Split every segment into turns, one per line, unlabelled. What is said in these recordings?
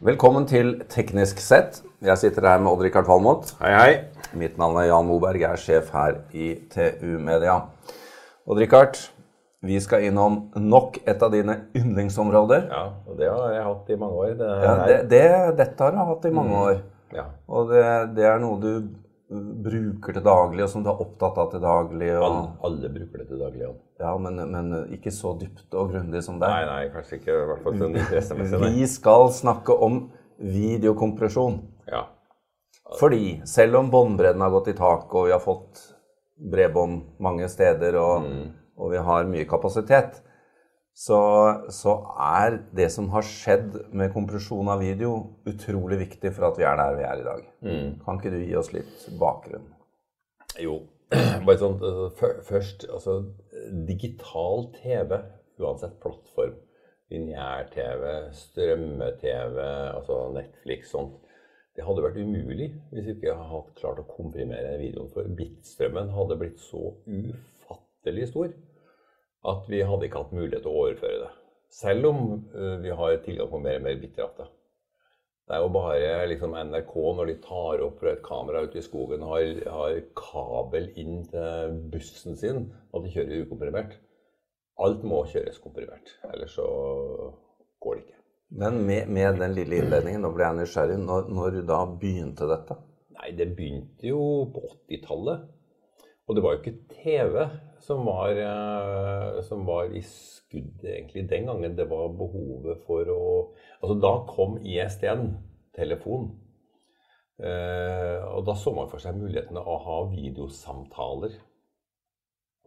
Velkommen til Teknisk sett. Jeg sitter her med Odd-Rikard Valmot.
Hei, hei.
Mitt navn er Jan Moberg. Jeg er sjef her i TU Media. Odd-Rikard, vi skal innom nok et av dine yndlingsområder.
Ja, og det har jeg hatt i mange år. Det,
Ja, det, det, dette har du hatt i mange år.
ja.
Og det, det er noe du bruker til daglig, og som du er opptatt av til daglig.
Alle,
Og,
alle bruker det til daglig. Ja.
ja, men, men ikke så dypt og grundig som deg.
Nei, nei, kanskje ikke. I hvert fall sånn interessemessig.
Vi skal snakke om videokompresjon.
Ja.
Fordi selv om båndbredden har gått i taket, og vi har fått bredbånd mange steder, og, og vi har mye kapasitet, så, så er det som har skjedd med kompresjon av video, utrolig viktig for at vi er der vi er i dag. Kan ikke du gi oss litt bakgrunn?
Jo, bare sånn altså, Først, altså digital TV, uansett plattform, lineær-TV, strømme-TV, altså Netflix, sånt, det hadde vært umulig hvis vi ikke hadde klart å komprimere videoen. For bitstrømmen hadde blitt så ufattelig stor at vi hadde ikke hatt mulighet til å overføre det. Selv om vi har tilgang på mer og mer bitrate. Det er jo bare liksom NRK, når de tar opp fra et kamera ute i skogen, har, har kabel inn til bussen sin, at de kjører ukomprimert. Alt må kjøres komprimert, ellers så går det ikke.
Men med, med den lille innledningen, nå ble jeg nysgjerrig, når, når da begynte dette?
Nei, det begynte jo på 80-tallet. Og det var jo ikke TV som var, eh, som var i skudd egentlig den gangen. Det var behovet for å Altså, da kom ISDN, telefon. Eh, og da så man for seg mulighetene å ha videosamtaler.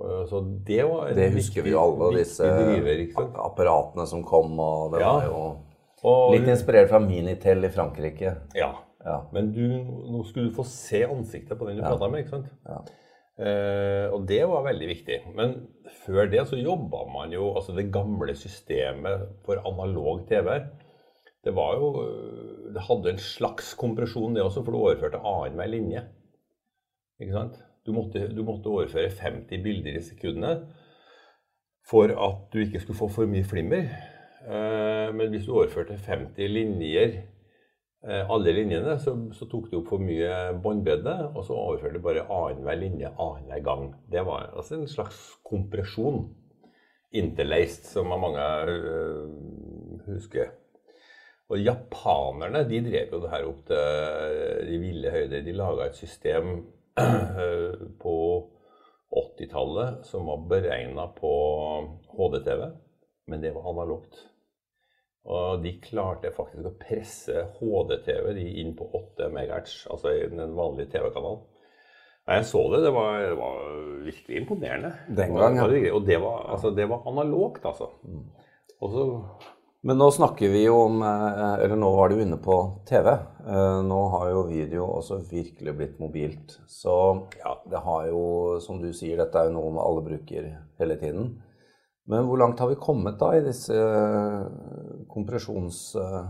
Eh, Så det var
Det husker vi jo alle, disse
driver,
apparatene som kom, og det
Ja.
var jo
Og-
litt inspirert fra Minitel i Frankrike.
Ja.
Ja.
Men du, nå skulle du få se ansiktet på den du
Ja.
pratet med, ikke sant?
Ja.
Eh, og det var veldig viktig. Men før det så jobba man jo Altså det gamle systemet for analog TV, det var jo Det hadde en slags kompresjon, det også, for du overførte annenhver linje. Ikke sant? Du måtte, du måtte overføre 50 bilder i sekundet for at du ikke skulle få for mye flimmer. Eh, men hvis du overførte 50 linjer alle linjene, så, så tok det opp for mye båndbredde, og så overførte det bare annenhver linje annenhver gang. Det var altså en slags kompresjon. Interlaced, som mange øh, husker. Og japanerne de drev jo det her opp til de ville høyder. De laga et system på 80-tallet som var beregna på HD-TV, men det var analogt. Og de klarte faktisk å presse HD-TV de inn på 8 MHz, altså i den vanlige TV-kanalen. Jeg så det. Det var, det var virkelig imponerende.
Den gang, ja.
Og det- var, altså, det var analogt, altså. Så
Men nå snakker vi jo om eh, Eller nå var du inne på TV. Eh, Nå har jo video også virkelig blitt mobilt. Så
Ja.
det har jo, som du sier, dette er jo noe alle bruker hele tiden. Men hvor langt har vi kommet da i disse kompresjonsteknologiene? kompresjons... eh,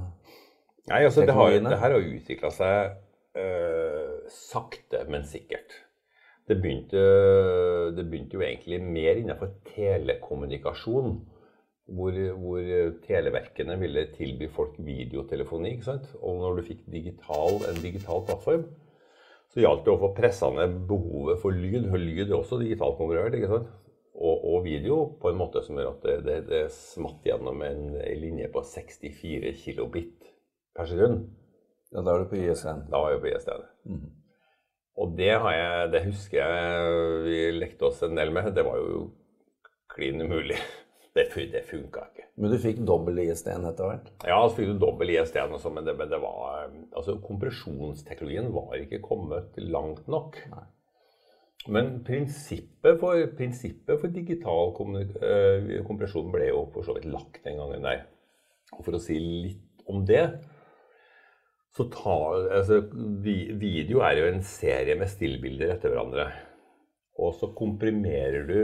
Nei, altså, det, har, det her har utvikla seg øh, sakte, men sikkert. Det begynte, det begynte jo egentlig mer innenfor telekommunikasjon. Hvor, hvor televerkene ville tilby folk videotelefoni. ikke sant? Og når du fikk digital, en digital plattform, så gjaldt det å få pressa ned behovet for lyd. Og lyd er også digitalt konkurrert. ikke sant? Og, og video på en måte som gjør at det, det, det smatt gjennom en, en linje på 64 kilobit per sekund.
Ja, da er du på ISN.
Da var jeg på ISDN. Og det, har jeg, det husker jeg vi lekte oss en del med. Det var jo klin umulig. Det, det funka ikke.
Men du fikk dobbel ISD-en etter hvert?
Ja, så fikk du dobbel ISD-en og sånn, men, det, men det var Altså, kompresjonsteknologien var ikke kommet langt nok. Men prinsippet for, prinsippet for digital eh, kompresjon ble jo for så vidt lagt den gangen der. Og for å si litt om det så tar, altså, Video er jo en serie med stillbilder etter hverandre. Og så komprimerer du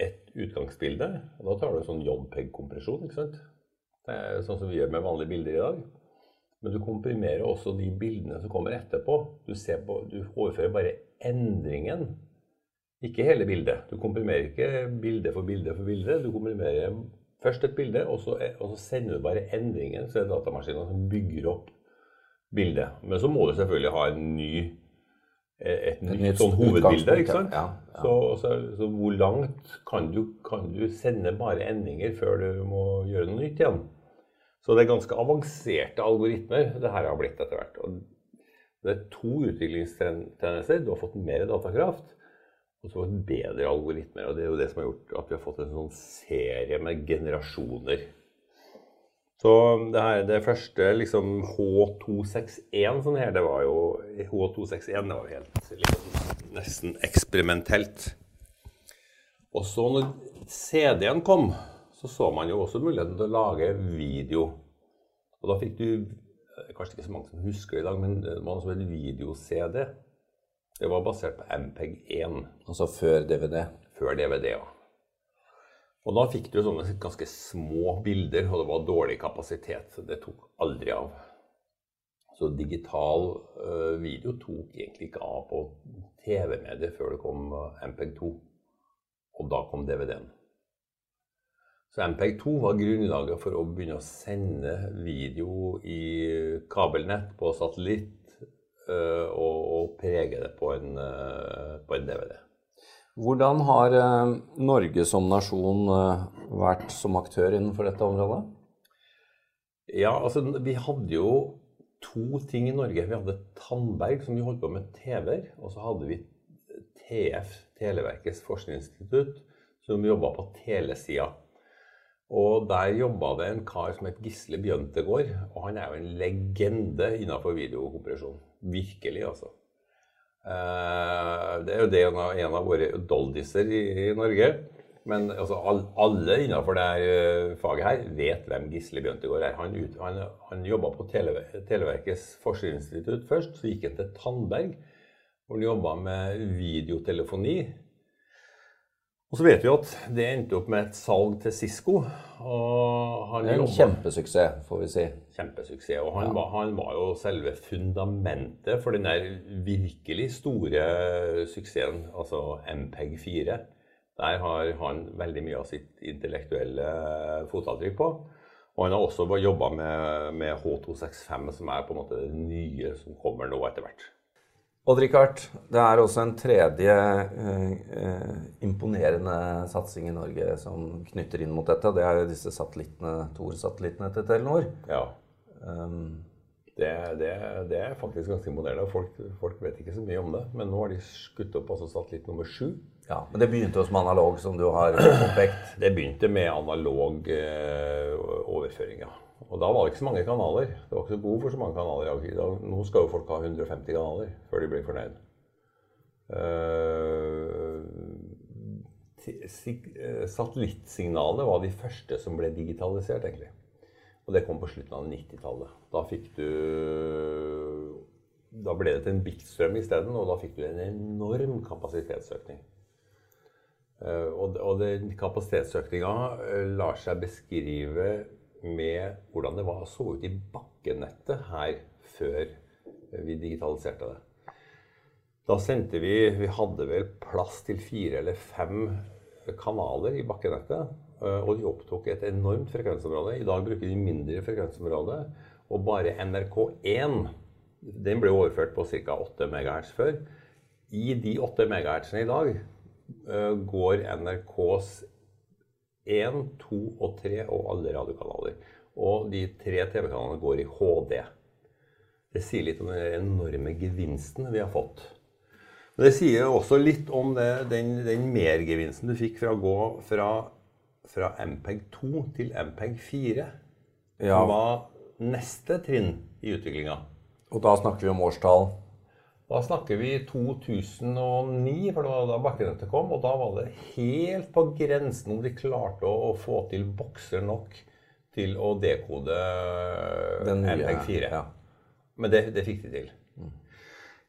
et utgangsbilde. og Da tar du sånn JPEG-kompresjon. ikke sant? Det er sånn som vi gjør med vanlige bilder i dag. Men du komprimerer også de bildene som kommer etterpå. Du, på, du overfører bare endringen, ikke hele bildet. Du komprimerer ikke bilde for bilde for bilde. Du komprimerer først et bilde, og så, og så sender du bare endringen, så er det datamaskinen som bygger opp bildet. Men så må du selvfølgelig ha en ny, et, et nytt, sånn hovedbilde. ikke sant? Ja, ja. Så, så, så, hvor langt kan du, kan du sende bare endringer før du må gjøre noe nytt igjen? Så det er ganske avanserte algoritmer det her har blitt etter hvert. Og det er to utviklingstendenser. Du har fått mer datakraft, og så bedre algoritmer. Og det er jo det som har gjort at vi har fått en sånn serie med generasjoner. Så det, her, det første liksom H261 sånn her, det var jo H261 det var jo helt liksom, nesten eksperimentelt. Og så når CD-en kom så så man jo også muligheten til å lage video. Og da fikk du Kanskje ikke så mange som husker det i dag, men det var noe som het video-CD. Det var basert på MPEG-1.
Altså før DVD?
Før DVD, ja. Og da fikk du sånne ganske små bilder, og det var dårlig kapasitet. Så det tok aldri av. Så digital uh, video tok egentlig ikke av på TV-mediet før det kom uh, MPEG-2. Og da kom DVD-en. Så MPEG-2 var grunnlaget for å begynne å sende video i kabelnett på satellitt eh, og, og prege det på en, eh, på en, DVD.
Hvordan har eh, Norge som nasjon vært som aktør innenfor dette området?
Ja, altså vi hadde jo to ting i Norge. Vi hadde Tandberg, som vi holdt på med TV-er. Og så hadde vi TF, Televerkets forskningsinstitutt, som jobba på telesida. Og der jobba det en kar som het Gisle Bjøntegård. Og han er jo en legende innenfor videokompresjon. Virkelig, altså. Eh, det er jo det en av, våre doldiser i, Norge. Men altså, alle innenfor det eh, faget her vet hvem Gisle Bjøntegård er. Han, han, han jobba på Tele, Televerkets forskningsinstitutt først. Så gikk han til Tandberg, hvor han jobba med videotelefoni. Og så vet vi at det endte opp med et salg til Cisco.
en jobbet, kjempesuksess, får vi si.
Kjempesuksess. Og han, ja. var, han, var, jo selve fundamentet for den der virkelig store suksessen, altså MPEG-4. Der har han veldig mye av sitt intellektuelle fotavtrykk på. Og han har også jobba med, med H265, som er på en måte det nye som kommer nå etter hvert.
Odd-Rikard, det er også en tredje eh, eh, imponerende satsing i Norge som knytter inn mot dette. Det er jo disse satellittene, Tor-satellittene til Telenor.
Ja. Um, det, det, det, er faktisk ganske imponerende. Folk, folk, vet ikke så mye om det. Men nå har de skutt opp altså satellitt nummer sju.
Ja, Men det begynte også med analog, som du har påpekt?
Det begynte med analog eh, overføring, ja. Og da var det ikke så mange kanaler. Det var ikke så behov for så mange kanaler. Nå skal jo folk ha 150 kanaler før de blir fornøyd. Uh, Satellittsignalet var de første som ble digitalisert, egentlig. Og det kom på slutten av 90-tallet. Da fikk du Da ble det til en bitstrøm isteden, og da fikk du en enorm kapasitetsøkning. Uh, og, og den kapasitetsøkninga lar seg beskrive med hvordan det var, så ut i bakkenettet her før vi digitaliserte det. Da sendte vi Vi hadde vel plass til fire eller fem kanaler i bakkenettet. Eh, og de opptok et enormt frekvensområde. I dag bruker de mindre frekvensområde. Og bare NRK1 den ble overført på ca. 8 MHz før. I de 8 MHz-ene i dag går NRKs 1, 2 og 3 og alle radiokanaler. Og de tre TV-kanalene går i HD. Det sier litt om den enorme gevinsten vi har fått. Men det sier også litt om det, den, den, mergevinsten du fikk fra å gå fra, fra MPEG 2 til MPEG 4. Ja. Som var neste trinn i utviklinga.
Og da snakker vi om årstall?
Da snakker vi 2009, for det var da bakkenettet kom. Og da var det helt på grensen om de klarte å, å få til bokser nok til å dekode MPEG-4. Ja. Men det, det, fikk de til. Mm.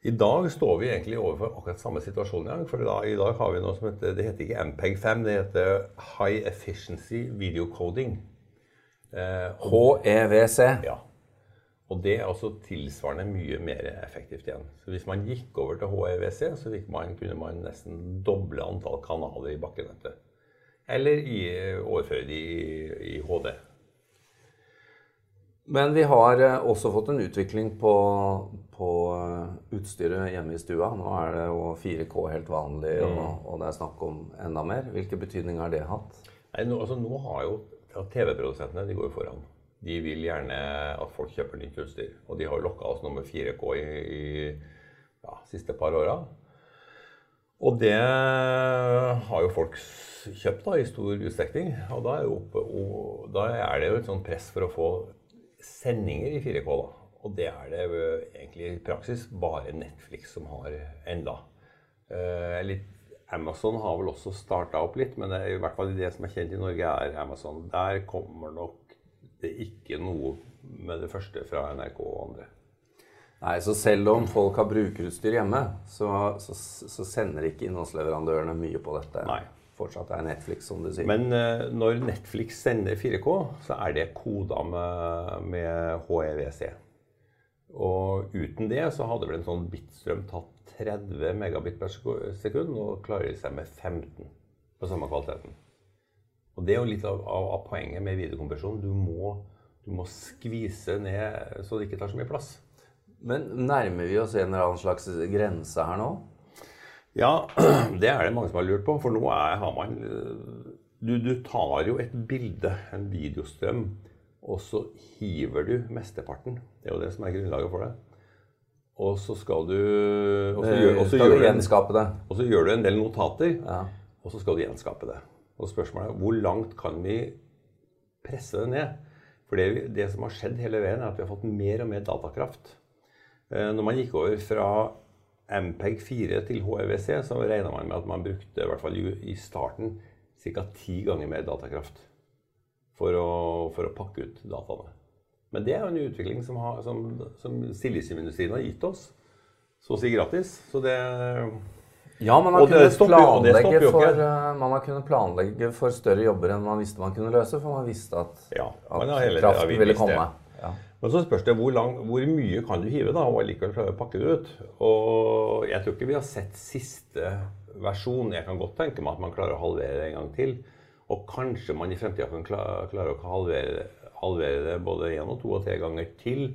I dag står vi egentlig overfor akkurat samme situasjon igjen. For da, i dag har vi noe som heter Det heter ikke MPEG-5, det heter High Efficiency Video Coding.
Eh, HEVC.
Ja. Og det er også tilsvarende mye mer effektivt igjen. Så hvis man gikk over til HEVC, så man, kunne man nesten doble antall kanaler i bakkenettet. eller i, overføre de i, i HD.
Men vi har eh, også fått en utvikling på, på eh, utstyret hjemme i stua. Nå er det jo 4K helt vanlig, og,
Mm.
og det er snakk om enda mer. Hvilken betydning har det hatt?
Nei, nå, altså, nå har jo TV-produsentene de går foran. De vil gjerne at folk kjøper nytt utstyr. Og de har lokka oss nå med 4K i, i ja, siste par åra. Og det har jo folk kjøpt da, i stor utstrekning. Og da er, oppe, og da er det jo et sånt press for å få sendinger i 4K. da. Og det er det jo egentlig i praksis bare Netflix som har enda. Eh, Amazon har vel også starta opp litt, men det i hvert fall det som er kjent i Norge, er Amazon. Der kommer nok det ikke noe med det første fra NRK og andre.
Nei, så Selv om folk har brukerutstyr hjemme, så, så, så sender ikke innholdsleverandørene mye på dette.
Nei.
Fortsatt er Netflix, som du sier.
Men uh, når Netflix sender 4K, så er det koda med, med HEVC. Og uten det så hadde vel en sånn bitstrøm tatt 30 megabit per sekund, og klarer seg med 15 på samme kvaliteten. Og det er jo litt av, av, av poenget med videokompresjon. Du må, du må skvise ned så det ikke tar så mye plass.
Men nærmer vi oss en eller annen slags grense her nå?
Ja, det er det mange som har lurt på. For nå er, har man du, du tar jo et bilde, en videostrøm, og så hiver du mesteparten. Det er jo det som er grunnlaget for det. Og så skal du Og så gjør,
Eh,
gjør,
du
en,
gjenskape det?
og så gjør du en del notater,
Ja.
og så skal du gjenskape det. Og spørsmålet er hvor langt kan vi presse det ned? For det, det som har skjedd hele veien, er at vi har fått mer og mer datakraft. Eh, Når man gikk over fra MPEG 4 til HEVC, så regna man med at man brukte i hvert fall i starten ca. ti ganger mer datakraft for å, for å pakke ut dataene. Men det er jo en utvikling som, har, som, som silisiumindustrien har gitt oss. Så å si gratis. Så det
Ja, man har, kunnet planlegge for, eh, man har kunnet planlegge for større jobber enn man visste man kunne løse, for man visste at,
Ja,
at
man tiden
kraften
visst
ville komme. Ja.
Men så spørs det hvor, lang, hvor mye kan du hive da, og allikevel klare å pakke det ut. Og jeg tror ikke vi har sett siste versjon. Jeg kan godt tenke meg at man klarer å halvere det en gang til. Og kanskje man i fremtida kan klare, klare å halvere, halvere det både én og to og tre ganger til.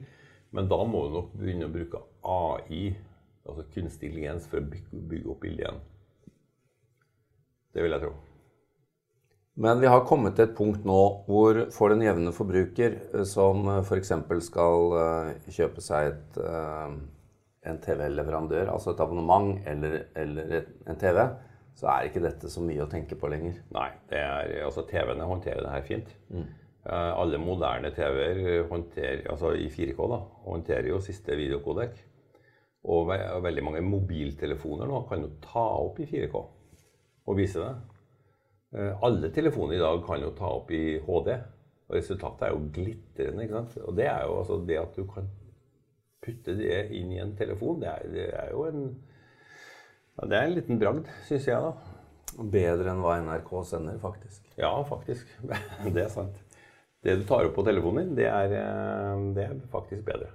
Men da må du nok begynne å bruke AI, altså kunstig intelligens, for å bygge, bygge opp bildet igjen. Det vil jeg tro.
Men vi har kommet til et punkt nå hvor for den jevne forbruker eh, som f.eks. skal eh, kjøpe seg et, eh, en TV-leverandør, altså et abonnement eller, eller en TV, så er ikke dette så mye å tenke på lenger.
Nei, det er, altså TV-ene håndterer det her fint. Mm. alle moderne TV-er altså i 4K da, håndterer jo siste videokodek. Og ve veldig mange mobiltelefoner nå kan jo ta opp i 4K og vise det. Eh, alle telefoner i dag kan jo ta opp i HD. Og resultatet er jo glitrende. ikke sant? Og det er jo altså det at du kan putte det inn i en telefon, det er, det er jo en ja, Det er en liten bragd, syns jeg, da.
Bedre enn hva NRK sender, faktisk.
Ja, faktisk. Det er sant. Det du tar opp på telefonen din, det er, eh, det er faktisk bedre.